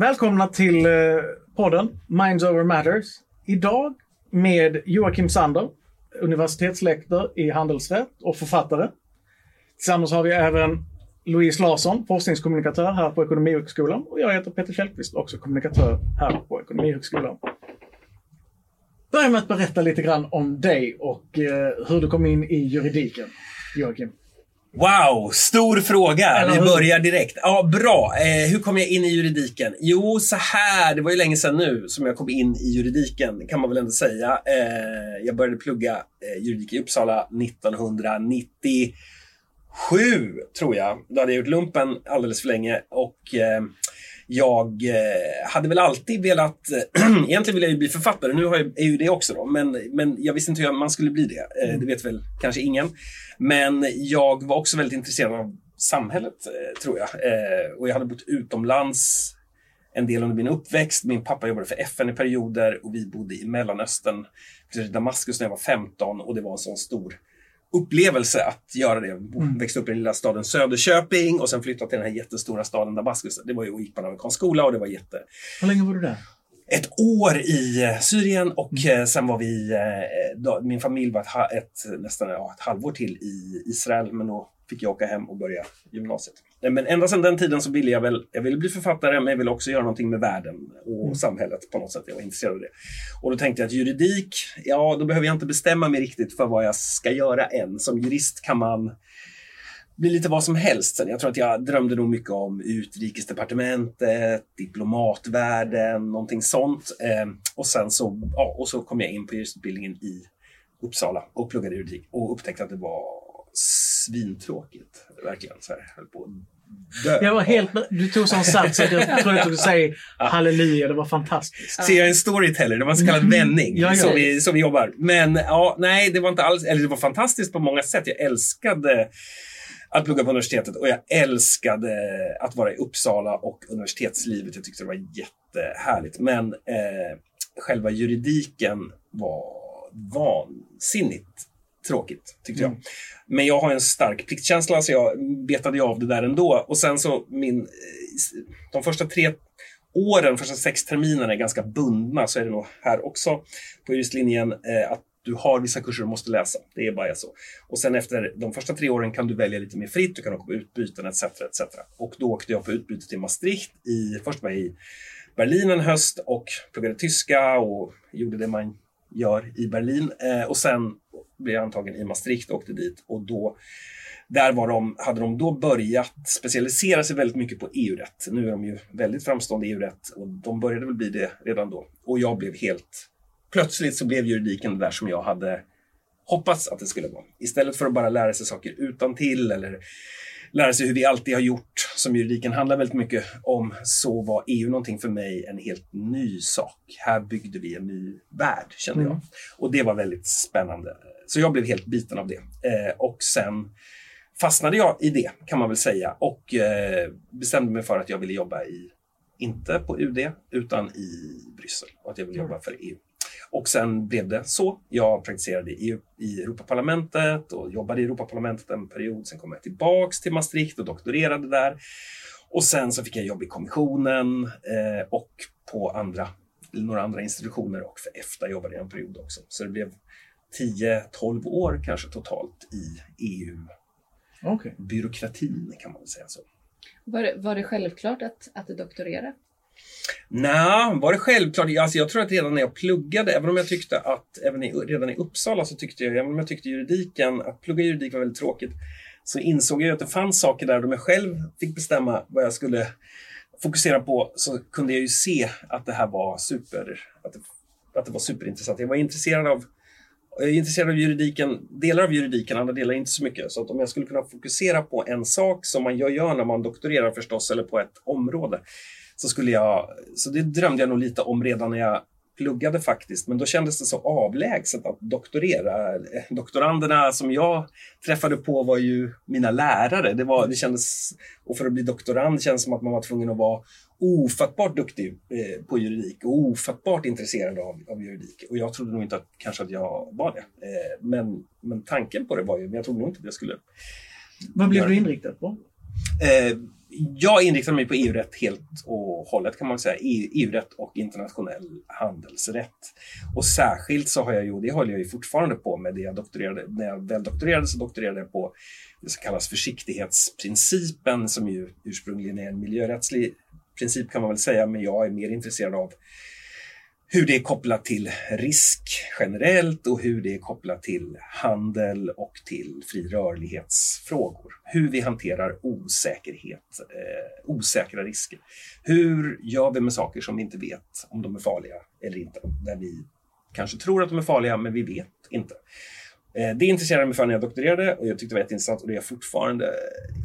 välkomna till eh, podden Minds Over Matters. Idag med Joakim Sander, universitetslektor i handelsrätt och författare. Tillsammans har vi även Louise Larsson, forskningskommunikatör här på Ekonomihögskolan. Och jag heter Peter Kjellqvist, också kommunikatör här på Ekonomihögskolan. Börja med att berätta lite grann om dig och eh, hur du kom in i juridiken, Joakim. Wow, stor fråga. Vi börjar direkt. Ja, Bra. Eh, hur kom jag in i juridiken? Jo, så här. Det var ju länge sedan nu som jag kom in i juridiken, kan man väl ändå säga. Eh, jag började plugga eh, juridik i Uppsala 1997, tror jag. Då hade jag gjort lumpen alldeles för länge. Och eh, jag eh, hade väl alltid velat, egentligen ville jag ju bli författare, nu har jag, är ju det också då, men, men jag visste inte hur man skulle bli det. Eh, det vet väl kanske ingen. Men jag var också väldigt intresserad av samhället, eh, tror jag. Eh, och jag hade bott utomlands en del under min uppväxt. Min pappa jobbade för FN i perioder och vi bodde i Mellanöstern, i Damaskus när jag var 15 och det var en sån stor upplevelse att göra det. Mm. Växte upp i den lilla staden Söderköping och sen flytta till den här jättestora staden Damaskus. Det var ju, och gick på en amerikansk skola och det var jätte... Hur länge var du där? Ett år i eh, Syrien och mm. Eh, sen var vi, eh, då, min familj var ett, ett, nästan ett halvår till i Israel men då fick jag åka hem och börja gymnasiet. Men ända sedan den tiden så ville jag väl, jag ville bli författare men jag ville också göra någonting med världen och mm. samhället på något sätt. Jag var intresserad av det. Och då tänkte jag att juridik, ja då behöver jag inte bestämma mig riktigt för vad jag ska göra än. Som jurist kan man bli lite vad som helst. Sen jag tror att jag drömde nog mycket om utrikesdepartementet, diplomatvärlden, någonting sånt. Eh, och sen så, ja, och så kom jag in på juristutbildningen i Uppsala och pluggade juridik och upptäckte att det var svintråkigt. Verkligen. Så här, höll på Dö. Jag var helt, du tog sån sats att jag trodde att du säga halleluja, det var fantastiskt. Så jag är en storyteller, det var en så kallad mm. vändning ja, ja. Som, vi, som vi jobbar. Men ja, nej, det var inte alls, eller det var fantastiskt på många sätt. Jag älskade att plugga på universitetet och jag älskade att vara i Uppsala och universitetslivet. Jag tyckte det var jättehärligt. Men eh, själva juridiken var vansinnigt tråkigt, tyckte mm. jag. Men jag har en stark pliktkänsla så jag betade av det där ändå. Och sen så min, de första tre åren, första sex terminerna är ganska bundna, så är det nog här också på juristlinjen, eh, att du har vissa kurser du måste läsa. Det är bara så. Och sen efter de första tre åren kan du välja lite mer fritt. Du kan åka på utbyten etc. etc. Och då åkte jag på utbyte till Maastricht. I, först var jag i Berlin en höst och pluggade tyska och gjorde det man gör i Berlin. Eh, och sen blev jag antagen i Maastricht och åkte dit och då där var de, hade de då börjat specialisera sig väldigt mycket på EU-rätt. Nu är de ju väldigt framstående i EU-rätt och de började väl bli det redan då. Och jag blev helt... Plötsligt så blev juridiken det där som jag hade hoppats att det skulle vara. Istället för att bara lära sig saker utan till eller lära sig hur vi alltid har gjort, som juridiken handlar väldigt mycket om, så var EU någonting för mig en helt ny sak. Här byggde vi en ny värld, kände mm. jag. Och det var väldigt spännande. Så jag blev helt biten av det. Eh, och sen fastnade jag i det, kan man väl säga, och eh, bestämde mig för att jag ville jobba i, inte på UD, utan i Bryssel och att jag ville jobba för EU. Och sen blev det så. Jag praktiserade i, i Europaparlamentet och jobbade i Europaparlamentet en period. Sen kom jag tillbaks till Maastricht och doktorerade där. Och sen så fick jag jobb i kommissionen eh, och på andra, några andra institutioner och för EFTA jobbade jag en period också. Så det blev 10-12 år kanske totalt i EU-byråkratin okay. kan man väl säga så. Var det, var det självklart att, att doktorera? Nej, var det självklart? Alltså jag tror att redan när jag pluggade, även om jag tyckte att, även i, redan i Uppsala så tyckte jag, även om jag tyckte juridiken, att plugga juridik var väldigt tråkigt, så insåg jag att det fanns saker där, om jag själv fick bestämma vad jag skulle fokusera på, så kunde jag ju se att det här var super, att det, att det var superintressant. Jag var intresserad av jag är intresserad av juridiken, delar av juridiken, andra delar inte så mycket. Så att om jag skulle kunna fokusera på en sak som man gör när man doktorerar förstås, eller på ett område, så skulle jag, så det drömde jag nog lite om redan när jag pluggade faktiskt, men då kändes det så avlägset att doktorera. Doktoranderna som jag träffade på var ju mina lärare. Det, var, det kändes, och för att bli doktorand kändes som att man var tvungen att vara ofattbart duktig eh, på juridik och ofattbart intresserad av, av juridik. Och jag trodde nog inte att, kanske att jag var det. Eh, men, men tanken på det var ju, men jag trodde nog inte att jag skulle Vad blev du inriktad på? Eh, jag inriktar mig på EU-rätt helt och hållet kan man säga. EU-rätt och internationell handelsrätt. Och särskilt så har jag ju, det håller jag ju fortfarande på med, det jag doktorerade, när jag väl doktorerade så doktorerade jag på det som kallas försiktighetsprincipen som ju ursprungligen är en miljörättslig princip kan man väl säga, men jag är mer intresserad av hur det är kopplat till risk generellt och hur det är kopplat till handel och till fri rörlighetsfrågor. Hur vi hanterar osäkerhet, eh, osäkra risker. Hur gör vi med saker som vi inte vet om de är farliga eller inte? Där vi kanske tror att de är farliga, men vi vet inte. Eh, det intresserade mig för när jag doktorerade och jag tyckte det var jätteintressant och det är jag fortfarande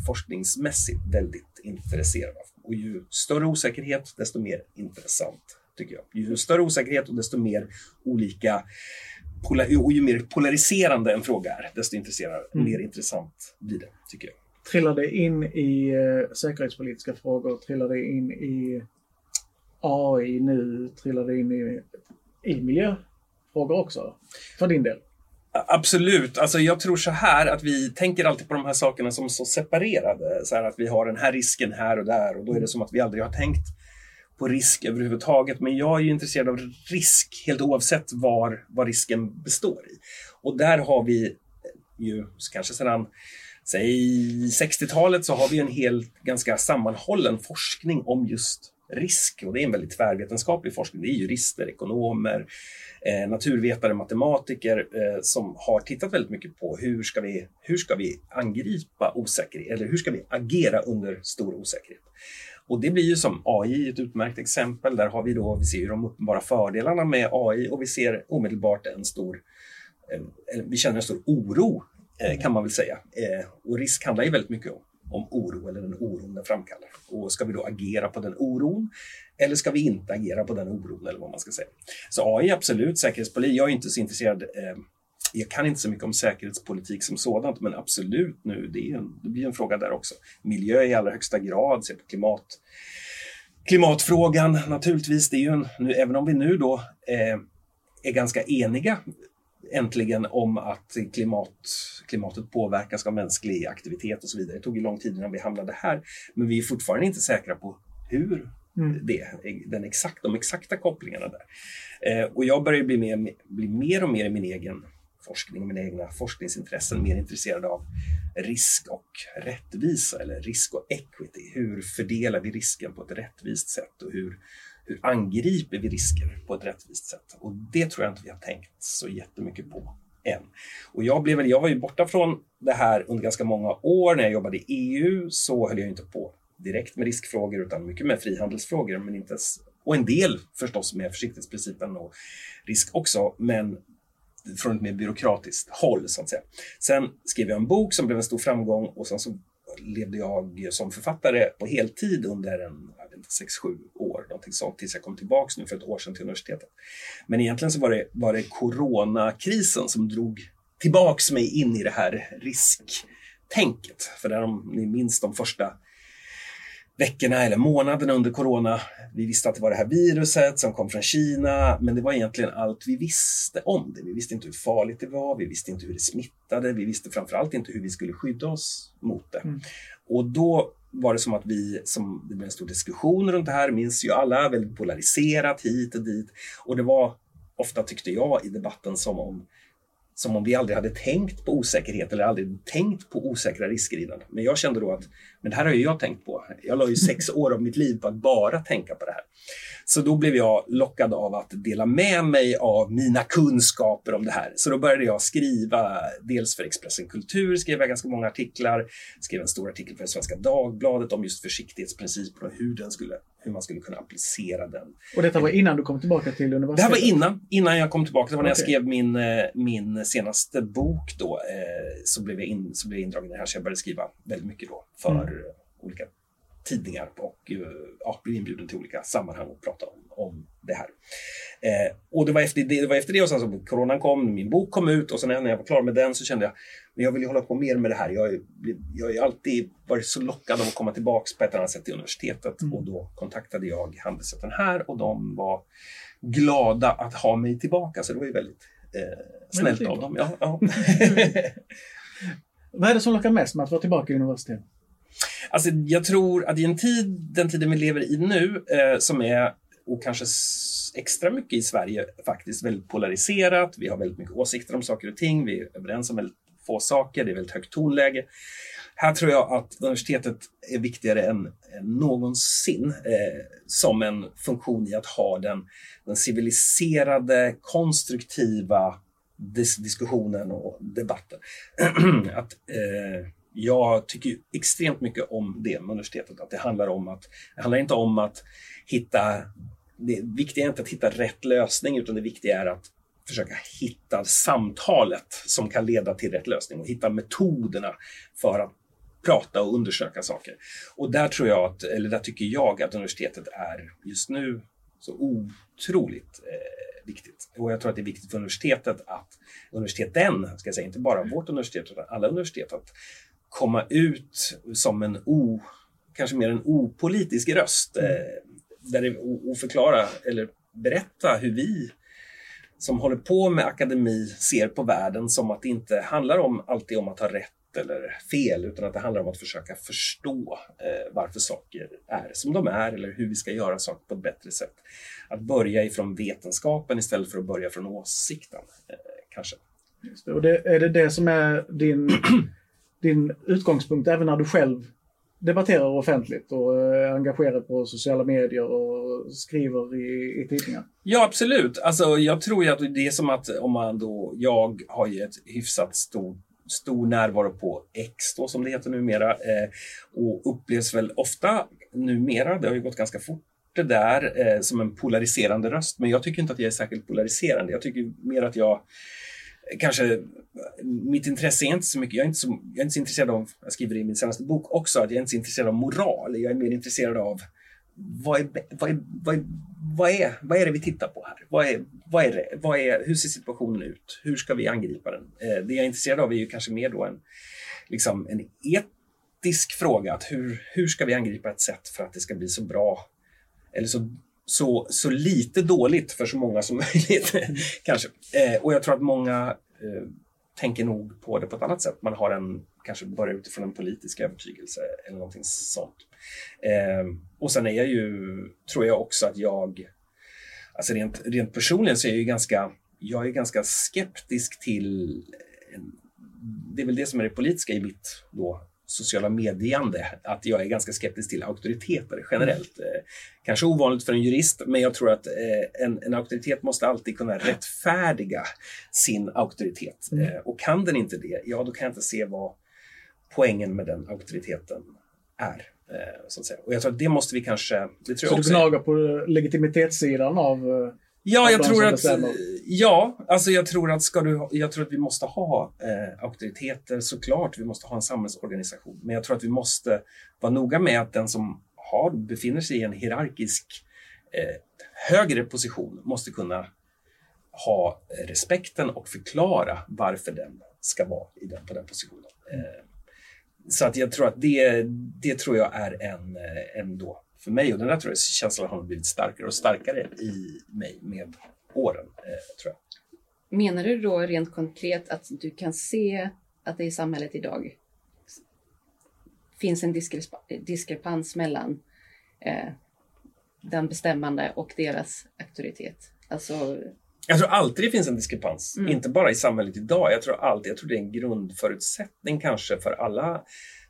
forskningsmässigt väldigt intresserad av. Och ju större osäkerhet, desto mer intressant tycker jag. Ju större osäkerhet och desto mer olika och ju mer polariserande en fråga är, desto mm. mer intressant blir det, tycker jag. Trillar det in i uh, säkerhetspolitiska frågor? Trillar det in i AI nu? Trillar det in i, i miljöfrågor också? För din del? Absolut. Alltså jag tror så här att vi tänker alltid på de här sakerna som så separerade. Så att vi har den här risken här och där och då är det som att vi aldrig har tänkt på risk överhuvudtaget. Men jag är ju intresserad av risk helt oavsett var, vad risken består i. Och där har vi eh, ju kanske sedan säg 60-talet så har vi en helt ganska sammanhållen forskning om just risk och det är en väldigt tvärvetenskaplig forskning. Det är jurister, ekonomer, eh, naturvetare, matematiker eh, som har tittat väldigt mycket på hur ska vi, hur ska vi angripa osäkerhet eller hur ska vi agera under stor osäkerhet. Och det blir ju som AI ett utmärkt exempel. Där har vi då, vi ser ju de uppenbara fördelarna med AI och vi ser omedelbart en stor, eh, vi känner en stor oro eh, kan man väl säga. Eh, och risk handlar ju väldigt mycket om, om oro eller den oron den framkallar. Och ska vi då agera på den oron eller ska vi inte agera på den oron eller vad man ska säga. Så AI är absolut säkerhetspolis, Jag är inte så intresserad eh, jag kan inte så mycket om säkerhetspolitik som sådant, men absolut nu, det, är en, det blir en fråga där också. Miljö i allra högsta grad, se på klimat. Klimatfrågan naturligtvis, det är ju en, nu, även om vi nu då eh, är ganska eniga äntligen om att klimat, klimatet påverkas av mänsklig aktivitet och så vidare. Det tog ju lång tid innan vi hamnade här, men vi är fortfarande inte säkra på hur mm. det, den exakt, de exakta kopplingarna där. Eh, och jag börjar bli mer, bli mer och mer i min egen forskning, mina egna forskningsintressen, mer intresserad av risk och rättvisa eller risk och equity. Hur fördelar vi risken på ett rättvist sätt och hur, hur angriper vi risker på ett rättvist sätt? Och det tror jag inte vi har tänkt så jättemycket på än. Och jag, blev jag var ju borta från det här under ganska många år. När jag jobbade i EU så höll jag inte på direkt med riskfrågor utan mycket med frihandelsfrågor, men inte och en del förstås med försiktighetsprincipen och risk också. Men från ett mer byråkratiskt håll. Så att säga. Sen skrev jag en bok som blev en stor framgång och sen så levde jag som författare på heltid under en 6-7 år, någonting sånt, tills jag kom tillbaks nu för ett år sedan till universitetet. Men egentligen så var det, var det coronakrisen som drog tillbaks mig in i det här risktänket. För där om ni minns de första veckorna eller månaderna under corona. Vi visste att det var det här viruset som kom från Kina, men det var egentligen allt vi visste om det. Vi visste inte hur farligt det var, vi visste inte hur det smittade, vi visste framförallt inte hur vi skulle skydda oss mot det. Mm. Och då var det som att vi, som, det blev en stor diskussion runt det här, minns ju alla, väldigt polariserat hit och dit. Och det var ofta, tyckte jag, i debatten som om som om vi aldrig hade tänkt på osäkerhet eller aldrig tänkt på osäkra risker innan. Men jag kände då att men det här har ju jag tänkt på. Jag la ju sex år av mitt liv på att bara tänka på det här. Så då blev jag lockad av att dela med mig av mina kunskaper om det här. Så då började jag skriva, dels för Expressen Kultur skrev jag ganska många artiklar, skrev en stor artikel för Svenska Dagbladet om just försiktighetsprincipen och hur, den skulle, hur man skulle kunna applicera den. Och detta var innan du kom tillbaka till universitetet? Det här var innan, innan jag kom tillbaka. Det var när okay. jag skrev min, eh, min senaste bok då, eh, så blev jag, in, så blev jag indragen i det här, så jag började skriva väldigt mycket då för mm. Olika tidningar och eh, ja, blev inbjuden till olika sammanhang och prata om, om det här. Eh, och det var efter det, det, var efter det och sen så coronan kom, min bok kom ut och sen när jag var klar med den så kände jag men jag vill ju hålla på mer med det här. Jag, jag har alltid varit så lockad av att komma tillbaks på ett annat sätt till universitetet mm. och då kontaktade jag Handelsrätten här och de var glada att ha mig tillbaka så det var ju väldigt eh, snällt av dem. Ja, ja. Vad är det som lockar mest med att vara tillbaka i universitetet? Alltså, jag tror att i en tid, den tiden vi lever i nu, eh, som är, och kanske extra mycket i Sverige, faktiskt väldigt polariserat. Vi har väldigt mycket åsikter om saker och ting. Vi är överens om väldigt få saker. Det är väldigt högt tonläge. Här tror jag att universitetet är viktigare än, än någonsin eh, som en funktion i att ha den, den civiliserade, konstruktiva dis diskussionen och debatten. att, eh, jag tycker extremt mycket om det med universitetet. Att det handlar om att, det handlar inte om att hitta, det viktiga är inte att hitta rätt lösning utan det viktiga är att försöka hitta samtalet som kan leda till rätt lösning och hitta metoderna för att prata och undersöka saker. Och där tror jag att, eller där tycker jag att universitetet är just nu så otroligt eh, viktigt. Och jag tror att det är viktigt för universitetet att, universiteten, ska jag säga, inte bara vårt universitet utan alla universitet, att komma ut som en o, kanske mer en opolitisk röst. Eh, där det, och förklara eller berätta hur vi som håller på med akademi ser på världen som att det inte handlar om alltid om att ha rätt eller fel, utan att det handlar om att försöka förstå eh, varför saker är som de är eller hur vi ska göra saker på ett bättre sätt. Att börja ifrån vetenskapen istället för att börja från åsikten, eh, kanske. Det. Och det, är det det som är din, din utgångspunkt även när du själv debatterar offentligt och eh, är engagerad på sociala medier och skriver i, i tidningar? Ja, absolut. Alltså, jag tror ju att det är som att om man då, jag har ju ett hyfsat stort stor närvaro på X då, som det heter numera eh, och upplevs väl ofta numera, det har ju gått ganska fort det där eh, som en polariserande röst. Men jag tycker inte att jag är särskilt polariserande. Jag tycker mer att jag kanske mitt intresse är inte så mycket, jag är inte så, jag är inte så intresserad av, jag skriver i min senaste bok också, att jag är inte så intresserad av moral. Jag är mer intresserad av vad är, vad är, vad är, vad är, vad är det vi tittar på här? Vad är, vad är det? Vad är, hur ser situationen ut? Hur ska vi angripa den? Eh, det jag är intresserad av är ju kanske mer då en, liksom en etisk fråga. Att hur, hur ska vi angripa ett sätt för att det ska bli så bra eller så, så, så lite dåligt för så många som möjligt? kanske. Eh, och jag tror att många eh, tänker nog på det på ett annat sätt. Man har en, kanske börjar utifrån en politisk övertygelse eller någonting sånt. Eh, och sen är jag ju, tror jag också att jag, alltså rent, rent personligen så är jag ju ganska, jag är ganska skeptisk till, det är väl det som är det politiska i mitt då, sociala mediande, att jag är ganska skeptisk till auktoriteter generellt. Eh, kanske ovanligt för en jurist, men jag tror att eh, en, en auktoritet måste alltid kunna rättfärdiga sin auktoritet. Mm. Eh, och kan den inte det, ja då kan jag inte se vad poängen med den auktoriteten är. Så att säga. Och jag tror att det måste vi kanske... Det tror så du gnagar på legitimitetssidan av Ja, jag tror att... Ja, alltså jag tror att, ska du, jag tror att vi måste ha eh, auktoriteter, såklart. Vi måste ha en samhällsorganisation. Men jag tror att vi måste vara noga med att den som har, befinner sig i en hierarkisk eh, högre position måste kunna ha respekten och förklara varför den ska vara i den, på den positionen. Eh, så att jag tror att det, det tror jag är en, eh, en då, för mig, och den där tror jag känslan har blivit starkare och starkare i mig med åren. Eh, tror jag. Menar du då rent konkret att du kan se att det i samhället idag finns en diskrepans mellan eh, den bestämmande och deras auktoritet? Alltså jag tror alltid det finns en diskrepans, mm. inte bara i samhället idag. Jag tror alltid, jag tror det är en grundförutsättning kanske för alla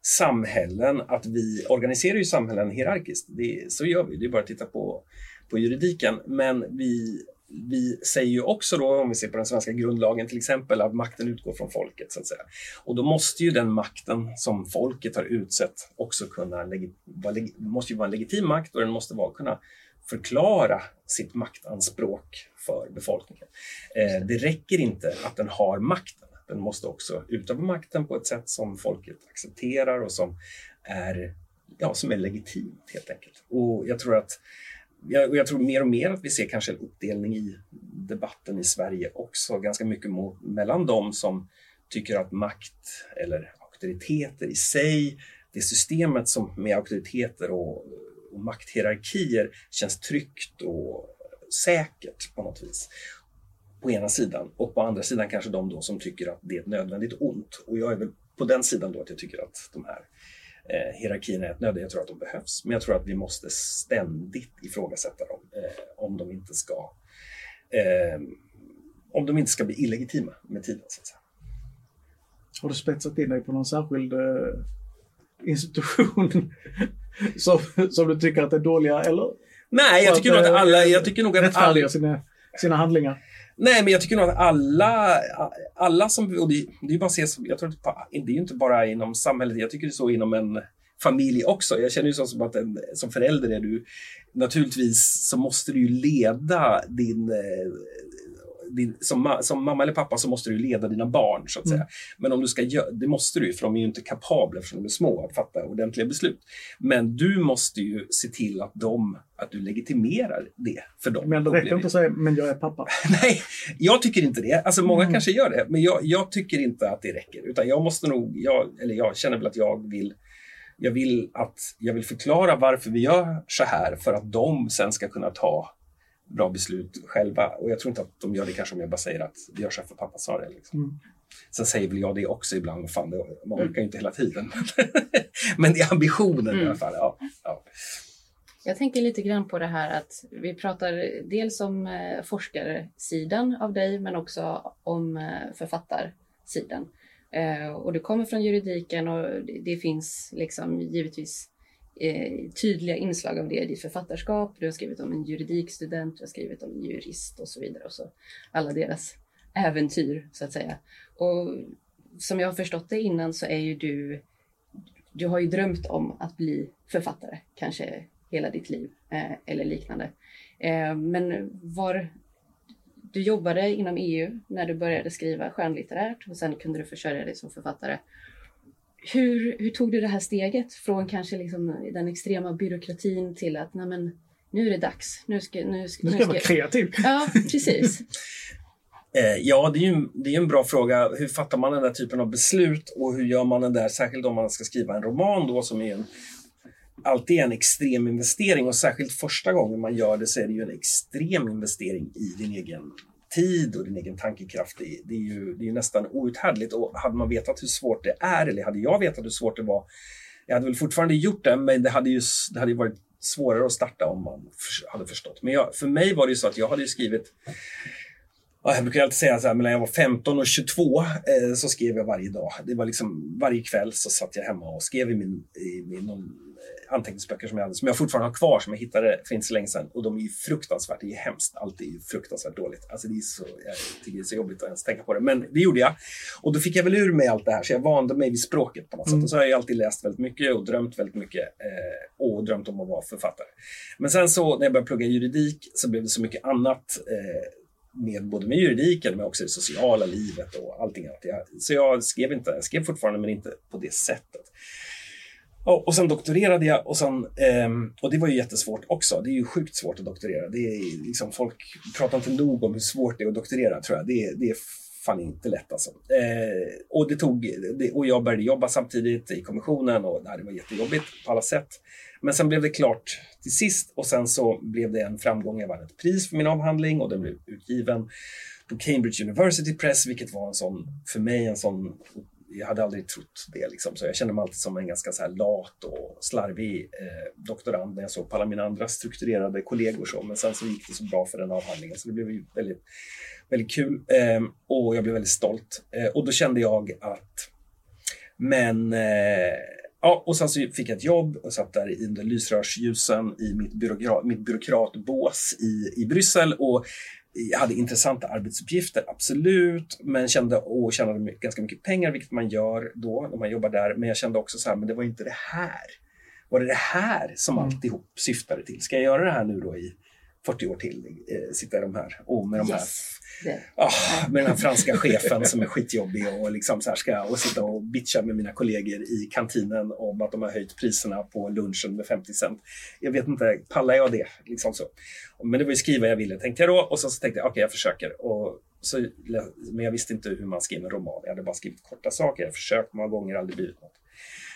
samhällen att vi organiserar ju samhällen hierarkiskt. Det, så gör vi, det är bara att titta på, på juridiken. Men vi, vi säger ju också då, om vi ser på den svenska grundlagen till exempel, att makten utgår från folket. så att säga. Och då måste ju den makten som folket har utsett också kunna, vara, måste ju vara en legitim makt och den måste vara, kunna förklara sitt maktanspråk för befolkningen. Eh, det räcker inte att den har makten. Den måste också utöva makten på ett sätt som folket accepterar och som är, ja, som är legitimt helt enkelt. Och jag tror att jag, jag tror mer och mer att vi ser kanske en uppdelning i debatten i Sverige också, ganska mycket mot, mellan de som tycker att makt eller auktoriteter i sig, det systemet som med auktoriteter och och makthierarkier känns tryggt och säkert på något vis. På ena sidan. Och på andra sidan kanske de då som tycker att det är ett nödvändigt ont. Och jag är väl på den sidan då att jag tycker att de här eh, hierarkierna är ett nöde. Jag tror att de behövs, men jag tror att vi måste ständigt ifrågasätta dem eh, om de inte ska eh, om de inte ska bli illegitima med tiden. Så att säga. Har du spetsat in dig på någon särskild eh, institution som, som du tycker att är dåliga eller? Nej, jag tycker nog att eh, alla... Jag tycker nog att alla... Sina, sina handlingar. Nej, men jag tycker nog att alla, alla som... Och det, det är bara ses, jag tror det är ju inte bara inom samhället, jag tycker det är så inom en familj också. Jag känner ju så som att en, som förälder är du naturligtvis så måste du ju leda din eh, din, som, som, mamma eller pappa så måste du leda dina barn. så att säga. Mm. Men om du ska det måste du för de är ju inte kapabla eftersom de är små att fatta ordentliga beslut. Men du måste ju se till att, de, att du legitimerar det för dem. Men det räcker inte att säga men jag är pappa. Nej, jag tycker inte det. Alltså Många mm. kanske gör det, men jag, jag, tycker inte att det räcker. Utan jag måste nog, jag, eller jag känner väl att jag vill jag vill, att, jag vill förklara varför vi gör så här för att de sen ska kunna ta bra beslut själva. Och jag tror inte att de gör det kanske om jag bara säger att vi gör så här för pappa sa det. Liksom. Mm. Sen säger väl jag det också ibland. Fan, det, man orkar ju inte hela tiden. Men det är ambitionen mm. i alla mm. fall. Ja, ja. Jag tänker lite grann på det här att vi pratar dels om eh, forskarsidan av dig men också om eh, författarsidan. Eh, och du kommer från juridiken och det finns liksom givetvis eh, tydliga inslag av det i ditt författarskap. Du har skrivit om en juridikstudent, du har skrivit om en jurist och så vidare. Och så alla deras äventyr så att säga. Och som jag har förstått det innan så är ju du, du har ju drömt om att bli författare, kanske hela ditt liv eh, eller liknande. Eh, men var, du jobbade inom EU när du började skriva skönlitterärt och sen kunde du försörja dig som författare. Hur, hur tog du det här steget från kanske liksom den extrema byråkratin till att nej men, nu är det dags. Nu ska, nu ska, nu ska jag vara kreativ. Ja, precis. Eh, ja, det är ju en, det är en bra fråga. Hur fattar man den där typen av beslut och hur gör man den där, särskilt om man ska skriva en roman då som är en, alltid en extrem investering och särskilt första gången man gör det så är det ju en extrem investering i din egen tid och din egen tankekraft, det, det, är ju, det är nästan outhärdligt. Och hade man vetat hur svårt det är, eller hade jag vetat hur svårt det var, jag hade väl fortfarande gjort det, men det hade ju, det hade ju varit svårare att starta om man hade förstått. Men jag, för mig var det ju så att jag hade skrivit jag brukar alltid säga så här, mellan jag var 15 och 22 eh, så skrev jag varje dag. Det var liksom varje kväll så satt jag hemma och skrev i min, i min anteckningsböcker som jag hade, som jag fortfarande har kvar, som jag hittade för inte så länge sedan. Och de är ju fruktansvärt, det är hemskt. Allt är ju fruktansvärt dåligt. Alltså det är så, jag tycker det är så jobbigt att ens tänka på det. Men det gjorde jag. Och då fick jag väl ur mig allt det här, så jag vande mig vid språket på något mm. sätt. Och så har jag alltid läst väldigt mycket och drömt väldigt mycket. Eh, och drömt om att vara författare. Men sen så, när jag började plugga juridik, så blev det så mycket annat eh, med både med juridiken men också det sociala livet och allting annat. Jag, så jag skrev inte, jag skrev fortfarande men inte på det sättet. Och sen doktorerade jag och, sen, ehm, och det var ju jättesvårt också. Det är ju sjukt svårt att doktorera. Det är liksom, folk pratar inte nog om hur svårt det är att doktorera tror jag. Det, är, det är fan inte lätt alltså. Eh, och, det tog, det, och jag började jobba samtidigt i kommissionen och det var jättejobbigt på alla sätt. Men sen blev det klart till sist och sen så blev det en framgång. Jag vann ett pris för min avhandling och den blev utgiven på Cambridge University Press, vilket var en sån, för mig en sån jag hade aldrig trott det. Liksom. Så jag kände mig alltid som en ganska så här lat och slarvig eh, doktorand när jag såg på alla mina andra strukturerade kollegor. Så. Men sen så gick det så bra för den avhandlingen så det blev ju väldigt, väldigt kul. Eh, och jag blev väldigt stolt. Eh, och då kände jag att men eh, Ja, och sen så fick jag ett jobb och satt där under lysrörsljusen i mitt, byråkrat, mitt byråkratbås i, i Bryssel och hade intressanta arbetsuppgifter, absolut, men kände och tjänade ganska mycket pengar, vilket man gör då när man jobbar där. Men jag kände också så här, men det var inte det här. Var det det här som mm. alltihop syftade till? Ska jag göra det här nu då i 40 år till? Eh, sitta i de här och med de här Oh, med den här franska chefen som är skitjobbig och, liksom så här ska, och sitta och bitcha med mina kollegor i kantinen om att de har höjt priserna på lunchen med 50 cent. Jag vet inte, pallar jag det? Liksom så. Men det var ju skriva jag ville, tänkte jag då. Och så, så tänkte jag, okej, okay, jag försöker. Och så, men jag visste inte hur man skriver en roman. Jag hade bara skrivit korta saker. Jag försökt många gånger, aldrig blivit något.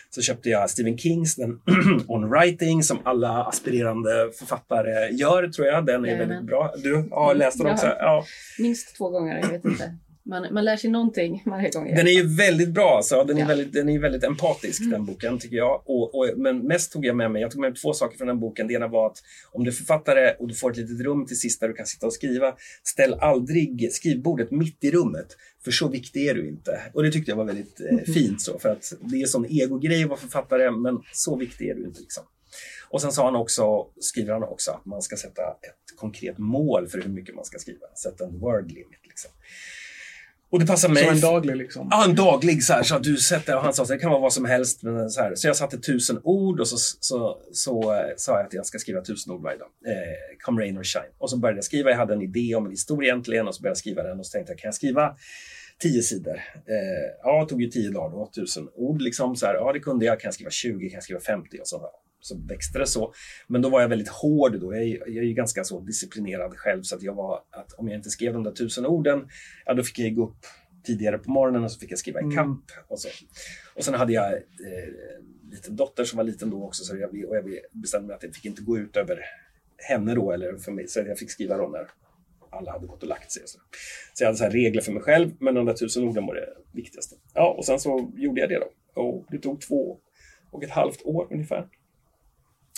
Så köpte jag Stephen Kings den On Writing som alla aspirerande författare gör, tror jag. Den är väldigt bra. Du har läst den också? Ja. Minst två gånger, jag vet inte. Man, man lär sig någonting varje gång. Den är ju väldigt bra. Alltså. Den, är ja. väldigt, den är väldigt empatisk, mm. den boken, tycker jag. Och, och, men mest tog jag med mig, jag tog med mig två saker från den boken. Det ena var att om du är författare och du får ett litet rum till sist där du kan sitta och skriva, ställ aldrig skrivbordet mitt i rummet. För så viktig är du inte. Och det tyckte jag var väldigt eh, mm. fint. så För att det är en sån egogrej att vara författare, men så viktig är du inte. Liksom. Och sen sa han också, skriver han också att man ska sätta ett konkret mål för hur mycket man ska skriva. Sätta en word limit. Liksom. Och det passar mig. Som en daglig liksom? Ja, en daglig så här, så att du sätter, och han sa att det kan vara vad som helst. Men så, här, så jag satte tusen ord och så, så, så, så äh, sa jag att jag ska skriva tusen ord varje dag. Eh, come rain or shine. Och så började jag skriva, jag hade en idé om en historia egentligen och så började jag skriva den och så tänkte jag, kan jag skriva tio sidor? Eh, ja, det tog ju tio dagar då, tusen ord liksom. Så här, ja, det kunde jag. Kan jag skriva 20? Kan jag skriva 50? Och så, så växte det så. Men då var jag väldigt hård då. Jag är, jag är ju ganska så disciplinerad själv så att jag var att om jag inte skrev de där tusen orden, ja då fick jag gå upp tidigare på morgonen och så fick jag skriva ikapp. Mm. Och, så. och sen hade jag eh, en liten dotter som var liten då också så jag, och jag bestämde mig att det fick inte gå ut över henne då eller för mig. Så jag fick skriva då när alla hade gått och lagt sig. Så, så jag hade så regler för mig själv, men de där tusen orden var det viktigaste. Ja, och sen så gjorde jag det då. Och det tog två och ett halvt år ungefär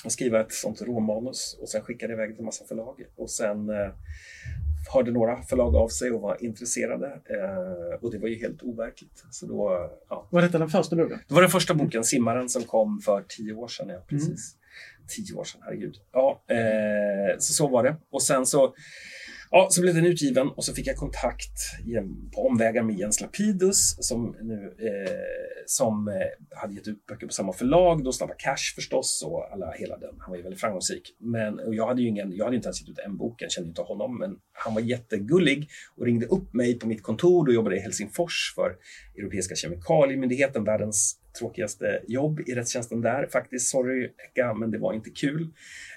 att skriva ett sånt råmanus och sen skickade jag iväg till en massa förlag. Och sen eh, hörde några förlag av sig och var intresserade. Eh, och det var ju helt overkligt. Så då, ja. Var detta den första boken? Det var den första boken, Simmaren, som kom för tio år sedan. Ja, precis. Mm. Tio år sedan, herregud. Ja, eh, så så var det. Och sen så Ja, så blev den utgiven och så fick jag kontakt på omvägar med Jens Lapidus som, nu, eh, som eh, hade gett ut böcker på samma förlag, då Snabba Cash förstås och alla, hela den. Han var ju väldigt framgångsrik. Men och jag hade ju ingen, jag hade inte ens gett ut en bok, jag kände inte honom, men han var jättegullig och ringde upp mig på mitt kontor. Då jobbade jag i Helsingfors för Europeiska kemikaliemyndigheten, världens tråkigaste jobb i rättstjänsten där faktiskt. Sorry Eka, men det var inte kul.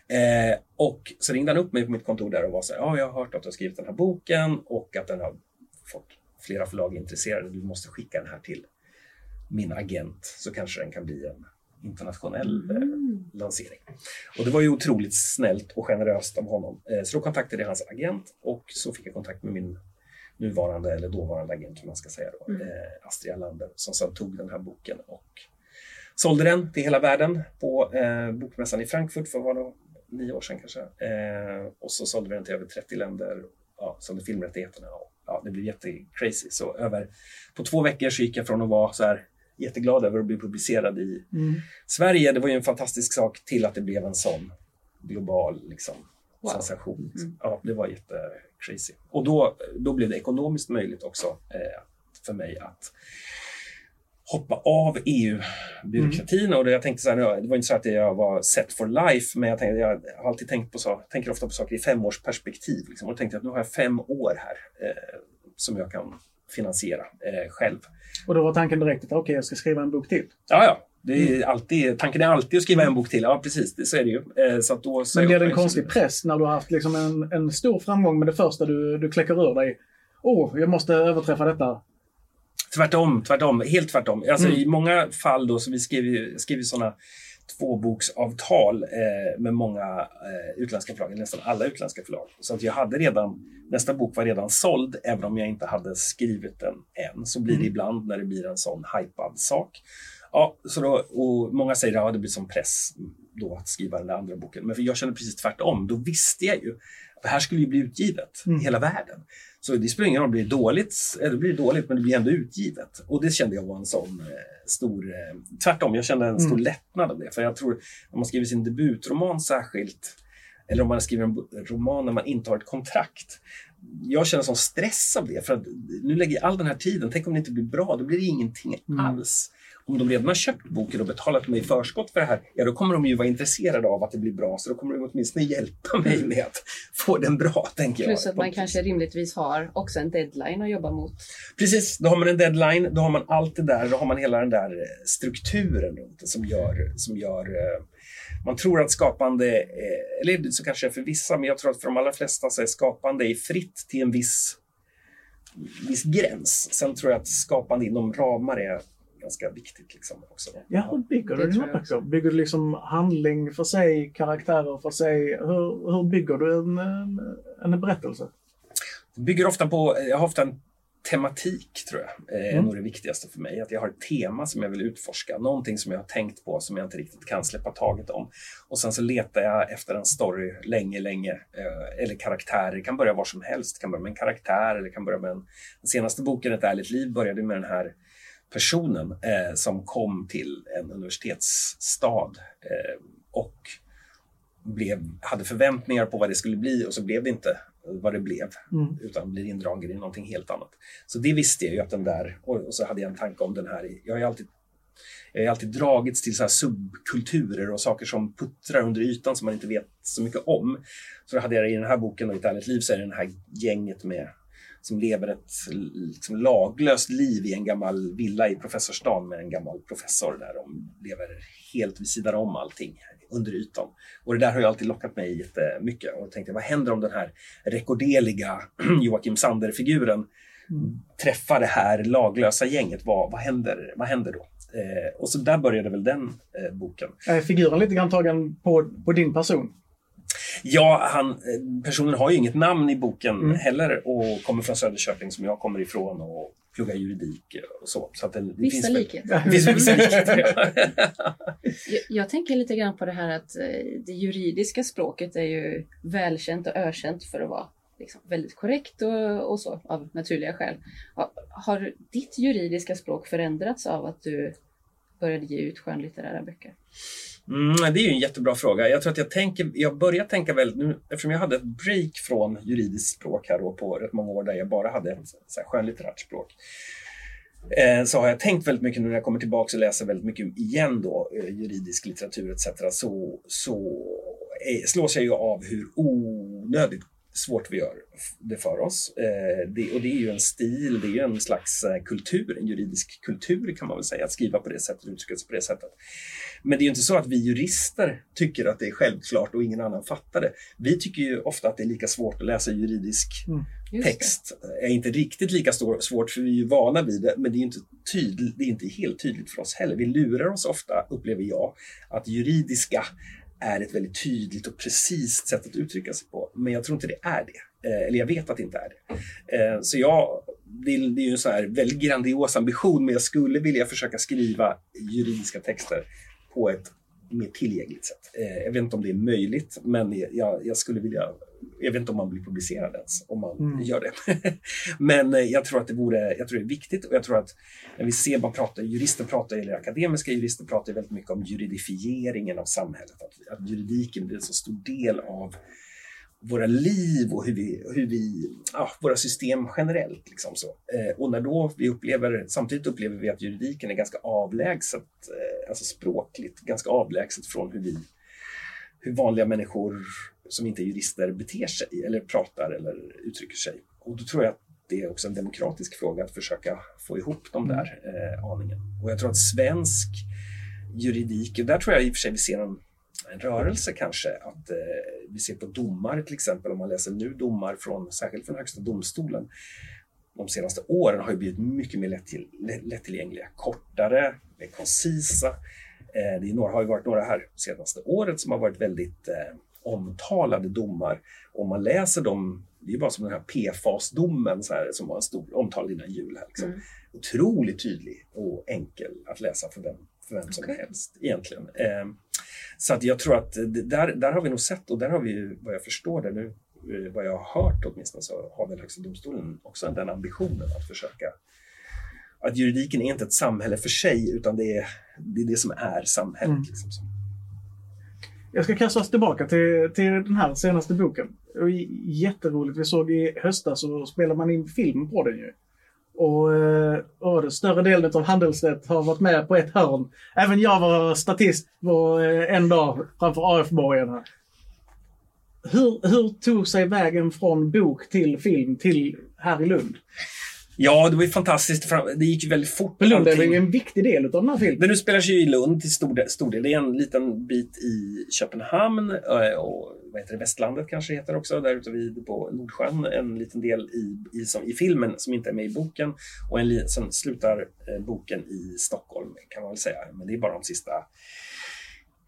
Eh, och så ringde han upp mig på mitt kontor där och var så här, ja, jag har hört att du har skrivit den här boken och att den har fått flera förlag intresserade. Du måste skicka den här till min agent så kanske den kan bli en internationell eh, mm. lansering. Och det var ju otroligt snällt och generöst av honom. Eh, så då kontaktade jag hans agent och så fick jag kontakt med min nuvarande eller dåvarande agent, som man ska säga då, mm. eh, Astrid Allander, som sedan tog den här boken och sålde den till hela världen på eh, bokmässan i Frankfurt för var det nio år sedan kanske. Eh, och så sålde vi den till över 30 länder, ja, sålde filmrättigheterna och ja, det blev jättecrazy. Så över, på två veckor så gick jag från att vara så här jätteglad över att bli publicerad i mm. Sverige, det var ju en fantastisk sak, till att det blev en sån global liksom, wow. sensation. Mm. Ja, det var jättecrazy. Och då, då blev det ekonomiskt möjligt också eh, för mig att hoppa av EU-byråkratin. Mm. Och jag tänkte så här, det var inte så att jag var set for life, men jag, tänkte, jag har alltid tänkt på så, tänker ofta på saker i femårsperspektiv. Liksom. Och då tänkte jag att nu har jag fem år här eh, som jag kan finansiera eh, själv. Och då var tanken direkt att okej, okay, jag ska skriva en bok till? Ja, ja. Det är mm. alltid, tanken är alltid att skriva en bok till. Ja, precis. Det, så är det ju. Eh, så då, så Men blir det en konstig press när du har haft liksom en, en stor framgång med det första du, du kläcker ur dig? Åh, oh, jag måste överträffa detta. Tvärtom, tvärtom. Helt tvärtom. Alltså, mm. I många fall då, så vi skriver, skriver sådana tvåboksavtal eh, med många eh, utländska förlag, nästan alla utländska förlag. Så att jag hade redan, nästa bok var redan såld, även om jag inte hade skrivit den än. Så blir det mm. ibland när det blir en sån hypad sak. Ja, så då, och många säger att ja, det blir som press då att skriva den där andra boken. Men för jag kände precis tvärtom. Då visste jag ju att det här skulle ju bli utgivet i mm. hela världen. Så det spelar ingen roll, blir det dåligt, eller det blir dåligt, men det blir ändå utgivet. Och det kände jag var en sån eh, stor... Eh, tvärtom, jag kände en stor mm. lättnad av det. För jag tror, om man skriver sin debutroman särskilt, eller om man skriver en roman när man inte har ett kontrakt. Jag känner sån stress av det, för att nu lägger jag all den här tiden, tänk om det inte blir bra, då blir det ingenting mm. alls om de redan har köpt boken och betalat mig i förskott för det här, ja då kommer de ju vara intresserade av att det blir bra, så då kommer de åtminstone hjälpa mig med att få den bra, tänker jag. Plus att man kanske rimligtvis har också en deadline att jobba mot. Precis, då har man en deadline, då har man allt det där, då har man hela den där eh, strukturen runt det som gör, som gör eh, man tror att skapande, eh, eller så kanske för vissa, men jag tror att för de allra flesta så är skapande är fritt till en viss, viss gräns. Sen tror jag att skapande inom ramar är ganska viktigt. Liksom, också. Ja, hur bygger du dina böcker? Bygger du liksom handling för sig, karaktärer för sig? Hur, hur bygger du en, en, en berättelse? Jag bygger ofta på, jag har ofta en tematik tror jag är mm. nog det viktigaste för mig. Att jag har ett tema som jag vill utforska, någonting som jag har tänkt på som jag inte riktigt kan släppa taget om. Och sen så letar jag efter en story länge, länge. Eh, eller karaktärer, det kan börja var som helst. Det kan börja med en karaktär eller kan börja med en... Den senaste boken, Ett ärligt liv, började med den här personen eh, som kom till en universitetsstad eh, och blev, hade förväntningar på vad det skulle bli och så blev det inte vad det blev, mm. utan blir indragen i någonting helt annat. Så det visste jag ju att den där, och, så hade jag en tanke om den här. Jag har alltid, jag har alltid dragits till så här subkulturer och saker som puttrar under ytan som man inte vet så mycket om. Så hade jag i den här boken, och I ett ärligt liv, så är det det här gänget med som lever ett liksom, laglöst liv i en gammal villa i professorsstaden med en gammal professor där de lever helt vid sidan om allting under ytan. Och det där har ju alltid lockat mig jättemycket. Och jag tänkte, vad händer om den här rekordeliga Joakim Sander-figuren mm. träffar det här laglösa gänget? Vad, vad, händer, vad händer då? Eh, och så där började väl den eh, boken. Är figuren lite grann tagen på, på din person? Ja, han, eh, personen har ju inget namn i boken mm. heller och kommer från Söderköping som jag kommer ifrån och pluggar juridik och så. så att det, det vissa likheter. Vissa, vissa likheter jag, jag, tänker lite grann på det här att eh, det juridiska språket är ju välkänt och ökänt för att vara liksom väldigt korrekt och, och så av naturliga skäl. Har, har ditt juridiska språk förändrats av att du började ge ut skönlitterära böcker? Mm, det är ju en jättebra fråga. Jag tror att jag, tänker, jag börjar tänka väldigt, nu, eftersom jag hade ett break från juridiskt språk här då på rätt många år där jag bara hade skönlitterärt språk. Eh, så har jag tänkt väldigt mycket nu när jag kommer tillbaka och läser väldigt mycket igen då, eh, juridisk litteratur etc. Så, så eh, slås jag ju av hur onödigt svårt vi gör det för oss. Eh, det, och det är ju en stil, det är ju en slags eh, kultur, en juridisk kultur kan man väl säga, att skriva på det sättet, uttrycka sig på det sättet. Men det är ju inte så att vi jurister tycker att det är självklart och ingen annan fattar det. Vi tycker ju ofta att det är lika svårt att läsa juridisk mm, text. Det är inte riktigt lika svårt för vi är ju vana vid det, men det är inte, tydligt, det är inte helt tydligt för oss heller. Vi lurar oss ofta, upplever jag, att juridiska är ett väldigt tydligt och precis sätt att uttrycka sig på. Men jag tror inte det är det. Eh, eller jag vet att det inte är det. Eh, så jag, det är, ju en så här väldigt grandios ambition, men jag skulle vilja försöka skriva juridiska texter på ett mer tillgängligt sätt. Eh, jag vet inte om det är möjligt, men jag, jag skulle vilja jag vet inte om man blir publicerad ens om man mm. gör det. Men eh, jag tror att det vore, jag tror det är viktigt och jag tror att när vi ser, man pratar, jurister pratar, eller akademiska jurister pratar väldigt mycket om juridifieringen av samhället. Att, att juridiken blir en så stor del av våra liv och hur vi, hur vi ja, våra system generellt. Liksom så. Eh, och när då vi upplever, samtidigt upplever vi att juridiken är ganska avlägset, eh, alltså språkligt, ganska avlägset från hur vi, hur vanliga människor som inte är jurister beter sig eller pratar eller uttrycker sig. Och då tror jag att det är också en demokratisk fråga att försöka få ihop de där eh, aningen. Och jag tror att svensk juridik, och där tror jag i och för sig vi ser en, en rörelse kanske, att eh, vi ser på domar till exempel, om man läser nu domar från, särskilt från Högsta domstolen, de senaste åren har ju blivit mycket mer lättill, lättillgängliga, kortare, mer koncisa. Eh, det är några, har ju varit några här senaste året som har varit väldigt eh, omtalade domar. Om man läser dem, det är bara som den här PFAS-domen som var en stor omtalad innan jul. Här, liksom. mm. Otroligt tydlig och enkel att läsa för vem, för vem som okay. helst egentligen. Eh, så att jag tror att där, där har vi nog sett och där har vi, vad jag förstår det nu, eh, vad jag har hört åtminstone, så har väl Högsta domstolen också den ambitionen att försöka att juridiken är inte ett samhälle för sig utan det är det, är det som är samhället. Mm. Liksom, jag ska kasta oss tillbaka till, till den här senaste boken. jätteroligt. Vi såg i höstas så spelade man in film på den ju. Och, eh, och större delen av handelsrätt har varit med på ett hörn. Även jag var statist på eh, en dag framför AF-borgarna. Hur, hur tog sig vägen från bok till film till här i Lund? Ja, det var ju fantastiskt. Det gick ju väldigt fort. Men Lund är ju en viktig del av den här filmen. Den utspelar sig ju i Lund till stor del, stor del. Det är en liten bit i Köpenhamn eh, och vad heter det, Västlandet kanske det heter också, där ute vid på Nordsjön. En liten del i, i, som, i filmen som inte är med i boken och en, sen slutar eh, boken i Stockholm kan man väl säga. Men det är bara de sista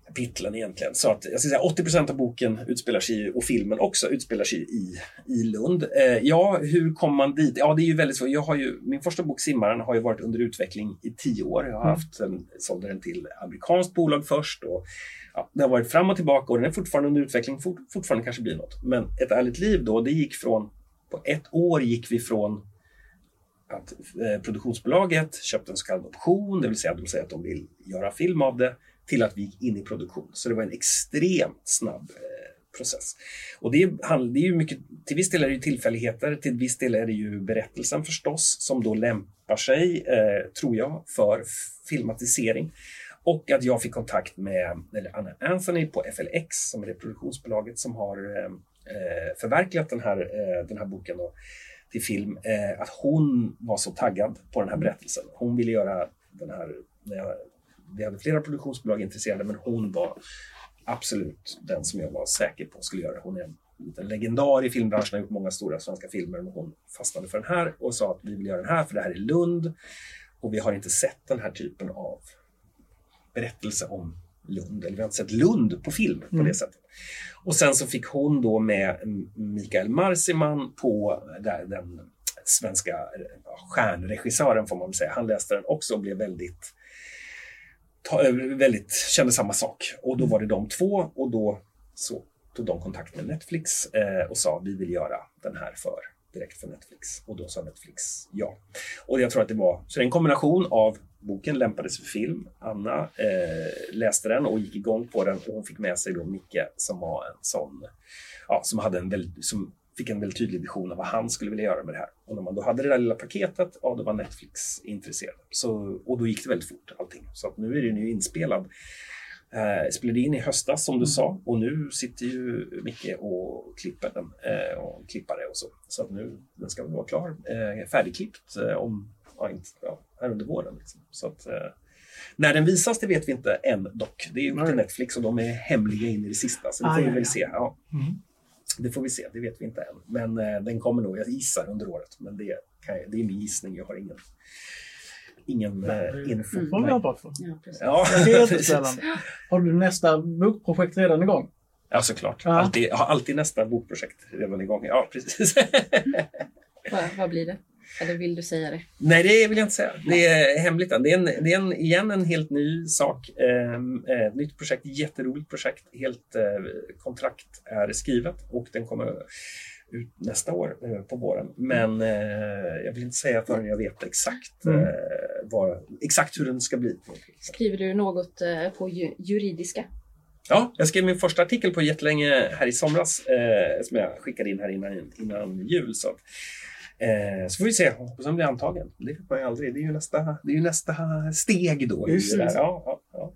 kapitlen egentligen. Så att jag ska säga 80% av boken utspelar sig och filmen också utspelar sig i, i Lund. Eh, ja, hur kom man dit? Ja, det är ju väldigt svårt. Jag har ju, min första bok Simmaren har ju varit under utveckling i tio år. Jag har mm. haft en, sålde den till amerikanskt bolag först och ja, det har varit fram och tillbaka och den är fortfarande under utveckling. Fort, fortfarande kanske blir något. Men Ett ärligt liv då, det gick från, på ett år gick vi från att eh, produktionsbolaget köpte en så kallad option, det vill säga de säger att de vill göra film av det till att vi gick in i produktion. Så det var en extremt snabb eh, process. Och det är, det är ju mycket, till viss del är det tillfälligheter, till viss del är det ju berättelsen förstås som då lämpar sig, eh, tror jag, för filmatisering. Och att jag fick kontakt med eller Anna Anthony på FLX som är det produktionsbolaget som har eh, eh, förverkligat den här, eh, den här boken då, till film. Eh, att hon var så taggad på den här berättelsen. Hon ville göra den här vi hade flera produktionsbolag intresserade, men hon var absolut den som jag var säker på skulle göra Hon är en liten legendar i filmbranschen, har gjort många stora svenska filmer, men hon fastnade för den här och sa att vi vill göra den här för det här är Lund och vi har inte sett den här typen av berättelse om Lund, eller vi har inte sett Lund på film på mm. det sättet. Och sen så fick hon då med Mikael Marsiman på den svenska stjärnregissören får man väl säga. Han läste den också och blev väldigt ta, eh, väldigt, kände samma sak. Och då var det de två och då så tog de kontakt med Netflix eh, och sa vi vill göra den här för direkt för Netflix. Och då sa Netflix ja. Och jag tror att det var så det är en kombination av boken lämpades för film. Anna eh, läste den och gick igång på den och hon fick med sig då Micke som var en sån, ja, som hade en väldigt, som fick en väldigt tydlig vision av vad han skulle vilja göra med det här. Och när man då hade det där lilla paketet, ja, då var Netflix intresserad. Så, och då gick det väldigt fort allting. Så att nu är den ju inspelad. Eh, spelade in i höstas som du mm. sa och nu sitter ju Micke och klipper den eh, och klippare och så. Så att nu den ska vara klar, eh, färdigklippt eh, om, ja, inte, ja, här under våren. Liksom. Så att, eh, när den visas, det vet vi inte än dock. Det är ju till Netflix och de är hemliga in i det sista, så det får ah, vi väl se. Ja. Mm. Det får vi se, det vet vi inte än. Men eh, den kommer nog, jag gissar, under året. Men det, jag, det är min gissning, jag har ingen ingen eh, info. Det får vi. Ja, precis. Ja, det är jättespännande. Har du nästa bokprojekt redan igång? Ja, såklart. Ja. Alltid, jag har alltid nästa bokprojekt redan igång. Ja, precis. vad, vad blir det? Eller vill du säga det? Nej, det vill jag inte säga. Det är hemligt. Det är, en, det är en, igen en helt ny sak. Eh, ett nytt projekt, jätteroligt projekt. Helt eh, kontrakt är skrivet och den kommer ut nästa år eh, på våren. Men eh, jag vill inte säga förrän jag vet exakt, mm. eh, vad, exakt hur den ska bli. Skriver du något eh, på ju, juridiska? Ja, jag skrev min första artikel på jättelänge här i somras eh, som jag skickade in här innan, innan jul. Så Eh, så får vi se. Hoppas han blir antagen. Det vet man ju aldrig. Det är ju nästa, det är ju nästa steg då. Just det. Ja, ja, ja.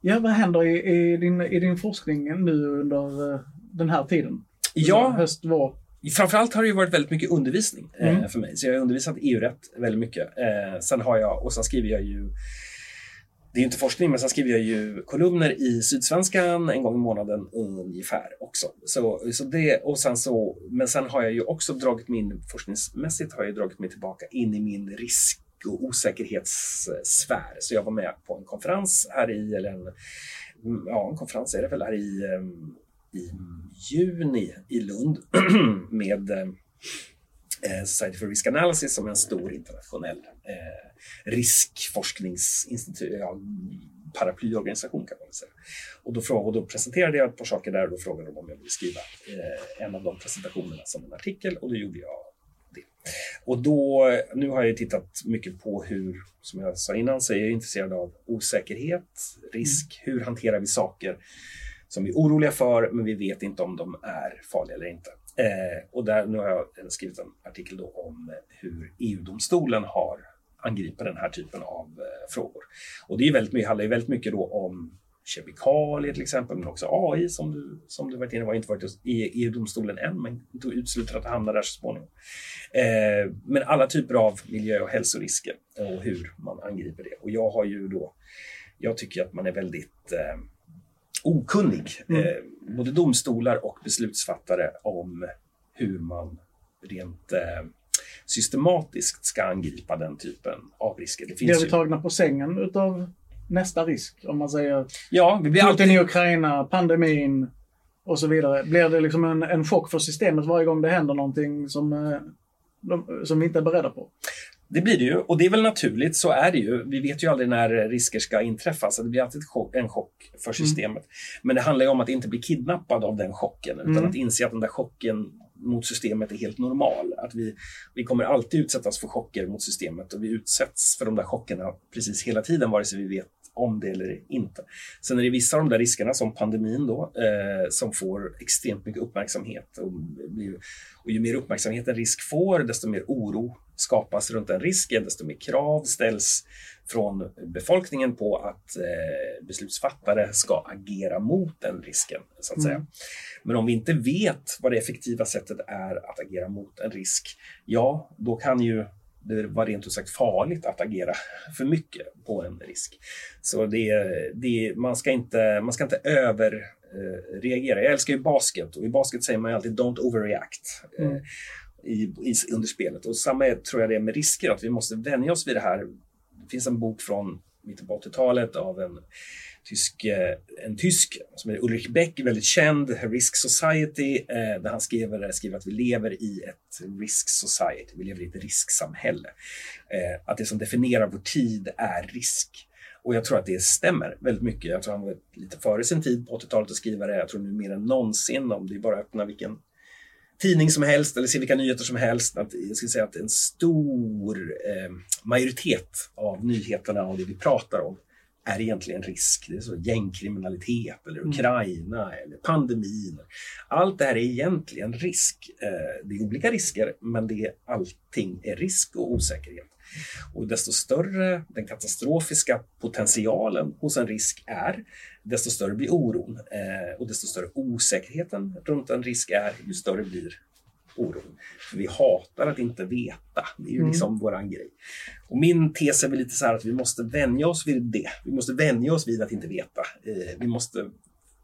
ja, vad händer i, i, din, i din forskning nu under uh, den här tiden? Ja, höst, vår? Framförallt har det ju varit väldigt mycket undervisning eh, mm. för mig. Så jag har undervisat EU-rätt väldigt mycket. Eh, sen har jag, och sen skriver jag ju det är inte forskning, men sen skriver jag ju kolumner i Sydsvenskan en gång i månaden ungefär också. Så, så det, och sen så, men sen har jag ju också dragit min, forskningsmässigt har jag dragit mig tillbaka in i min risk och osäkerhetssfär. Så jag var med på en konferens här i, eller en, ja, en konferens är det väl här i, ehm, i juni i Lund med eh, Society for Risk Analysis som är en stor internationell eh, riskforskningsinstitut, ja, paraplyorganisation kan man säga. Och då, frågade, och då presenterade jag ett par saker där och då frågade de om jag ville skriva eh, en av de presentationerna som en artikel och då gjorde jag det. Och då, nu har jag tittat mycket på hur, som jag sa innan, så är jag intresserad av osäkerhet, risk, mm. hur hanterar vi saker som vi är oroliga för, men vi vet inte om de är farliga eller inte. Eh, och där, nu har jag skrivit en artikel då om hur EU-domstolen har angripit den här typen av eh, frågor. Och det är väldigt mycket, handlar ju väldigt mycket då om kemikalier till exempel, men också AI som du, som du varit inne på, inte varit i EU-domstolen än, men inte utesluter att det hamnar där så småningom. Eh, men alla typer av miljö och hälsorisker och hur man angriper det. Och jag har ju då, jag tycker att man är väldigt eh, okunnig, mm. eh, både domstolar och beslutsfattare, om hur man rent eh, systematiskt ska angripa den typen av risker. Det finns Blir vi ju... tagna på sängen utav nästa risk? Om man säger ja, vi blir alltid... i Ukraina, pandemin och så vidare. Blir det liksom en, en chock för systemet varje gång det händer någonting som, eh, som vi inte är beredda på? Det blir det ju och det är väl naturligt, så är det ju. Vi vet ju aldrig när risker ska inträffa, så det blir alltid en chock för mm. systemet. Mm. Men det handlar ju om att inte bli kidnappad av den chocken, utan mm. att inse att den där chocken mot systemet är helt normal. Att vi, vi kommer alltid utsättas för chocker mot systemet och vi utsätts för de där chockerna precis hela tiden, vare sig vi vet om det eller inte. Sen är det vissa av de där riskerna, som pandemin, då, eh, som får extremt mycket uppmärksamhet. Och, och ju mer uppmärksamhet en risk får, desto mer oro skapas runt den risken, desto mer krav ställs från befolkningen på att eh, beslutsfattare ska agera mot den risken. så att säga. Mm. Men om vi inte vet vad det effektiva sättet är att agera mot en risk, ja, då kan ju det var rent ut sagt farligt att agera för mycket på en risk. Så det, det, man, ska inte, man ska inte överreagera. Jag älskar ju basket och i basket säger man alltid “don't overreact” mm. eh, i, i, under spelet. Och samma är, tror jag det är med risker, att vi måste vänja oss vid det här. Det finns en bok från mitten på 80-talet av en tysk, eh, en tysk som är Ulrich Beck, väldigt känd, Risk Society, eh, där han skriver, skriver att vi lever i ett risk society, vi lever i ett risksamhälle. Eh, att det som definierar vår tid är risk. Och jag tror att det stämmer väldigt mycket. Jag tror han var lite före sin tid på 80-talet att skriva det. Jag tror nu mer än någonsin, om det är bara att öppna vilken tidning som helst eller se vilka nyheter som helst. Att, jag skulle säga att en stor eh, majoritet av nyheterna och det vi pratar om är egentligen risk. Det är så gängkriminalitet eller mm. Ukraina mm. eller pandemin. Allt det här är egentligen risk. Eh, det är olika risker, men det är, allting är risk och osäkerhet. Och desto större den katastrofiska potentialen hos en risk är, desto större blir oron. Eh, och desto större osäkerheten runt en risk är, ju större blir oron. För vi hatar att inte veta. Det är ju mm. liksom våran grej. Och min tes är väl lite så här att vi måste vänja oss vid det. Vi måste vänja oss vid att inte veta. Eh, vi måste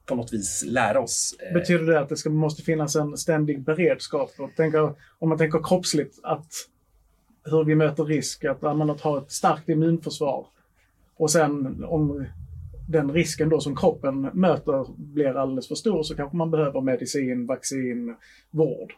på något vis lära oss. Eh, Betyder det att det ska, måste finnas en ständig beredskap? Och tänker, om man tänker kroppsligt, att hur vi möter risk, att man har ett starkt immunförsvar. Och sen om den risken då som kroppen möter blir alldeles för stor så kanske man behöver medicin, vaccin, vård.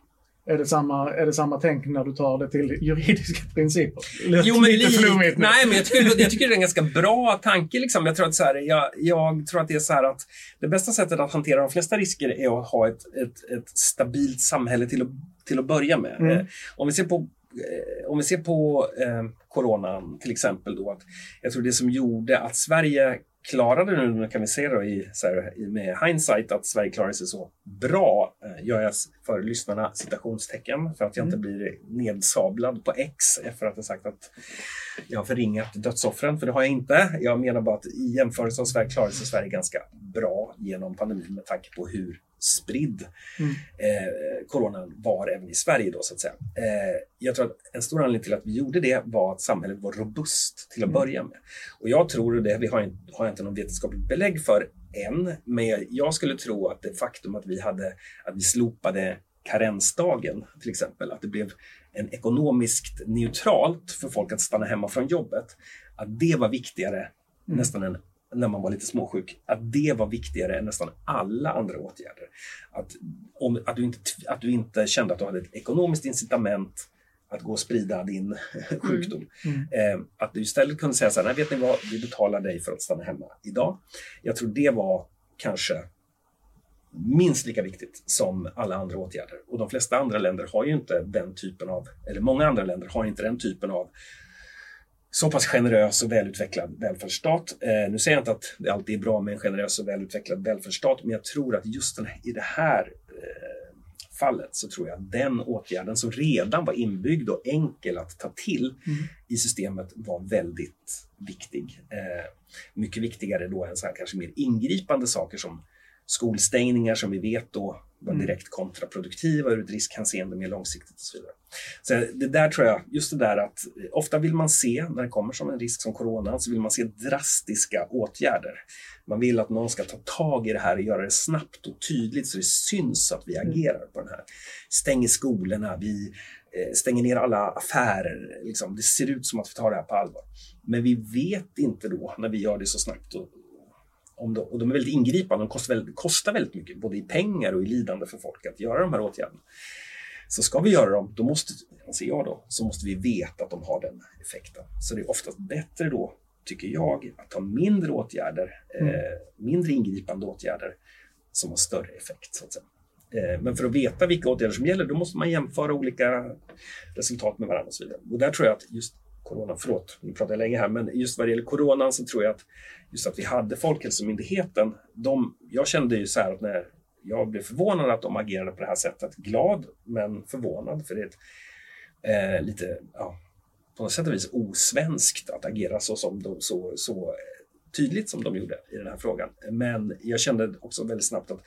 Är det, samma, är det samma tänk när du tar det till juridiska principer? jo, men lite flummigt Nej, men jag tycker, jag tycker det är en ganska bra tanke. Liksom. Jag, tror att så här, jag, jag, tror att det är så här att det bästa sättet att hantera de flesta risker är att ha ett, ett, ett stabilt samhälle till att, till att börja med. Mm. Eh, om vi ser på eh, om vi ser på eh, coronan till exempel då, att jag tror det som gjorde att Sverige klarade nu, kan vi se då i, så här, med hindsight att Sverige klarade sig så bra, eh, gör jag för lyssnarna citationstecken för att jag inte mm. blir nedsablad på X för att jag sagt att jag har förringat dödsoffren, för det har jag inte. Jag menar bara att i jämförelse av Sverige klarade sig Sverige ganska bra genom pandemin med tanke på hur spridd mm. eh, coronan var även i Sverige. Då, så att säga. Eh, jag tror att en stor anledning till att vi gjorde det var att samhället var robust till att mm. börja med. Och jag tror, det vi har, har inte någon vetenskapligt belägg för än, men jag skulle tro att det faktum att vi, hade, att vi slopade karensdagen till exempel, att det blev en ekonomiskt neutralt för folk att stanna hemma från jobbet, att det var viktigare mm. nästan än när man var lite småsjuk, att det var viktigare än nästan alla andra åtgärder. Att, om, att, du inte, att du inte kände att du hade ett ekonomiskt incitament att gå och sprida din mm. sjukdom. Mm. Eh, att du istället kunde säga så här, nej vet ni vad, vi betalar dig för att stanna hemma idag. Jag tror det var kanske minst lika viktigt som alla andra åtgärder. Och de flesta andra länder har ju inte den typen av, eller många andra länder har inte den typen av så pass generös och välutvecklad välfärdsstat. Eh, nu säger jag inte att det alltid är bra med en generös och välutvecklad välfärdsstat, men jag tror att just den, i det här eh, fallet så tror jag att den åtgärden som redan var inbyggd och enkel att ta till mm. i systemet var väldigt viktig. Eh, mycket viktigare då än så här kanske mer ingripande saker som skolstängningar som vi vet då var mm. direkt kontraproduktiva ur ett riskhänseende mer långsiktigt och så vidare. Så det där tror jag, just det där att ofta vill man se, när det kommer som en risk som corona, så vill man se drastiska åtgärder. Man vill att någon ska ta tag i det här och göra det snabbt och tydligt så det syns att vi mm. agerar på den här. Stänger skolorna, vi eh, stänger ner alla affärer. Liksom. Det ser ut som att vi tar det här på allvar. Men vi vet inte då, när vi gör det så snabbt och, om de, och de är väldigt ingripande, de kostar väldigt, kostar väldigt mycket, både i pengar och i lidande för folk att göra de här åtgärderna. Så ska vi göra dem, då måste, anser jag då, så måste vi veta att de har den effekten. Så det är oftast bättre då, tycker jag, att ta mindre åtgärder, mm. eh, mindre ingripande åtgärder som har större effekt. Så att säga. Eh, men för att veta vilka åtgärder som gäller, då måste man jämföra olika resultat med varandra och så vidare. Och där tror jag att just corona, förlåt, nu pratar jag länge här, men just vad det gäller coronan så tror jag att just att vi hade Folkhälsomyndigheten, de, jag kände ju så här att när jag blev förvånad att de agerade på det här sättet, glad men förvånad för det är ett, eh, lite, ja, på något sätt och vis osvenskt att agera så, som de, så, så tydligt som de gjorde i den här frågan. Men jag kände också väldigt snabbt att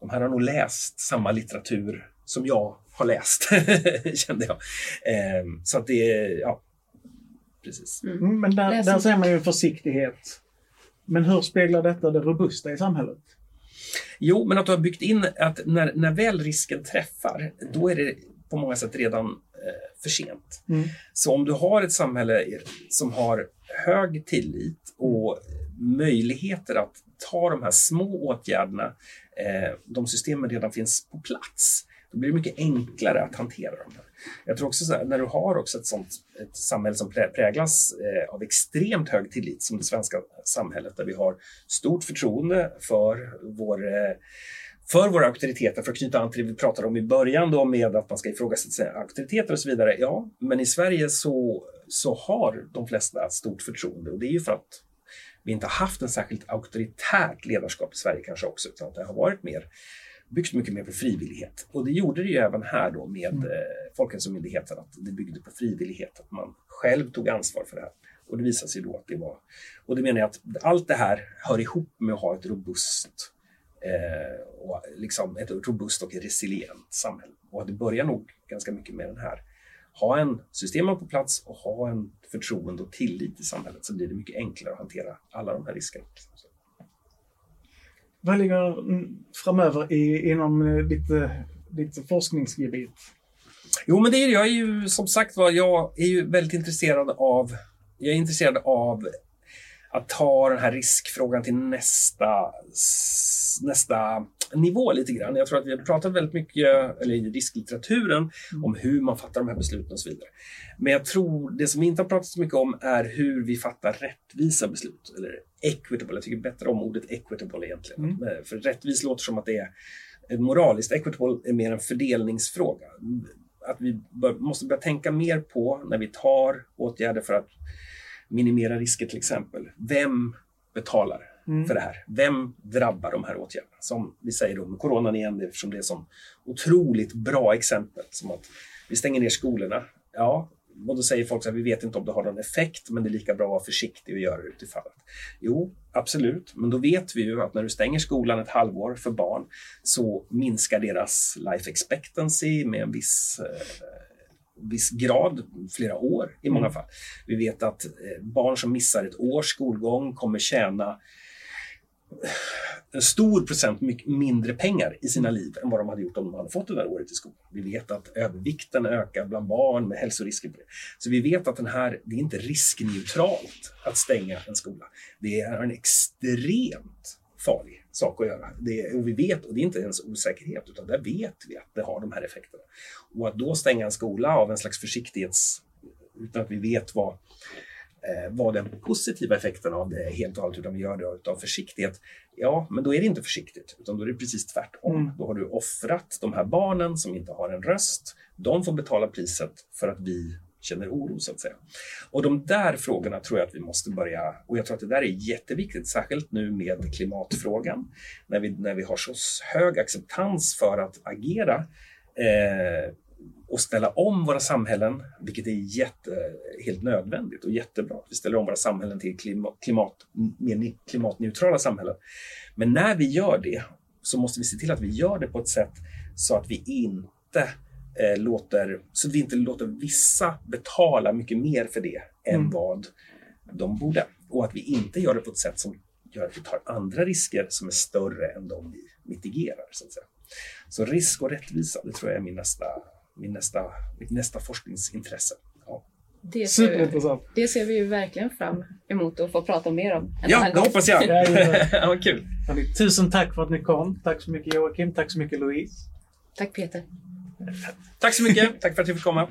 de här har nog läst samma litteratur som jag har läst, kände jag. Eh, så att det, ja, precis. Mm. mm. Men där, där ser man ju försiktighet. Men hur speglar detta det robusta i samhället? Jo, men att du har byggt in att när, när väl risken träffar, då är det på många sätt redan eh, för sent. Mm. Så om du har ett samhälle som har hög tillit och möjligheter att ta de här små åtgärderna, eh, de systemen redan finns på plats, då blir det mycket enklare att hantera dem. Jag tror också så här, när du har också ett sånt ett samhälle som präglas eh, av extremt hög tillit som det svenska samhället där vi har stort förtroende för vår eh, för våra auktoriteter, för att knyta an till det vi pratade om i början då med att man ska ifrågasätta auktoriteter och så vidare. Ja, men i Sverige så, så har de flesta stort förtroende och det är ju för att vi inte har haft en särskilt auktoritärt ledarskap i Sverige kanske också, utan att det har varit mer byggt mycket mer på frivillighet. Och det gjorde det ju även här då med mm. eh, Folkhälsomyndigheten, att det byggde på frivillighet, att man själv tog ansvar för det här. Och det visade sig då att det var... Och det menar jag att allt det här hör ihop med att ha ett robust eh, och liksom ett robust och resilient samhälle. Och det börjar nog ganska mycket med den här ha en systemen på plats och ha en förtroende och tillit i samhället så blir det mycket enklare att hantera alla de här riskerna. Vad ligger mm, framöver i, inom eh, ditt, eh, ditt forskningsgebit? Jo, men det är jag är ju som sagt var, jag är ju väldigt intresserad av, jag är intresserad av att ta den här riskfrågan till nästa, nästa nivå lite grann. Jag tror att vi har pratat väldigt mycket, eller i risklitteraturen, mm. om hur man fattar de här besluten och så vidare. Men jag tror det som vi inte har pratat så mycket om är hur vi fattar rättvisa beslut. Eller equitable, jag tycker bättre om ordet equitable egentligen. Mm. Eh, för rättvis låter som att det är moraliskt. Equitable är mer en fördelningsfråga. Att vi bör, måste börja tänka mer på när vi tar åtgärder för att minimera risker till exempel. Vem betalar mm. för det här? Vem drabbar de här åtgärderna? Som vi säger då med coronan igen, eftersom det är som otroligt bra exempel. Som att vi stänger ner skolorna. Ja, och då säger folk att vi vet inte om det har någon effekt, men det är lika bra att vara försiktig och göra det utifall. Jo, absolut, men då vet vi ju att när du stänger skolan ett halvår för barn så minskar deras life expectancy med en viss eh, viss grad, flera år i många mm. fall. Vi vet att eh, barn som missar ett års skolgång kommer tjäna en stor procent mycket mindre pengar i sina liv än vad de hade gjort om de hade fått det där året i skolan. Vi vet att övervikten ökar bland barn med hälsorisker. Så vi vet att den här, det är inte riskneutralt att stänga en skola. Det är en extremt farlig sak att göra. Det, och vi vet, och det är inte ens osäkerhet, utan där vet vi att det har de här effekterna. Och att då stänga en skola av en slags försiktighets... utan att vi vet vad eh, vad den positiva effekten av det är helt och hållet, utan vi gör det av försiktighet. Ja, men då är det inte försiktigt, utan då är det precis tvärtom. Mm. Då har du offrat de här barnen som inte har en röst. De får betala priset för att vi känner oro, så att säga. Och de där frågorna tror jag att vi måste börja, och jag tror att det där är jätteviktigt, särskilt nu med klimatfrågan, när vi, när vi har så hög acceptans för att agera eh, och ställa om våra samhällen, vilket är jätte, helt nödvändigt och jättebra. Vi ställer om våra samhällen till klimat, klimat, mer klimatneutrala samhällen. Men när vi gör det så måste vi se till att vi gör det på ett sätt så att vi inte eh, låter, så att vi inte låter vissa betala mycket mer för det än mm. vad de borde. Och att vi inte gör det på ett sätt som gör att vi tar andra risker som är större än de vi mitigerar. Så, att säga. så risk och rättvisa, det tror jag är min nästa, min nästa, mitt nästa forskningsintresse. Ja. Det ser, vi, det ser vi ju verkligen fram emot att få prata mer om. Ja, det hoppas jag. ja, kul. Tusen tack för att ni kom. Tack så mycket Joakim. Tack så mycket Louise. Tack Peter. Tack så mycket. tack för att du fick komma.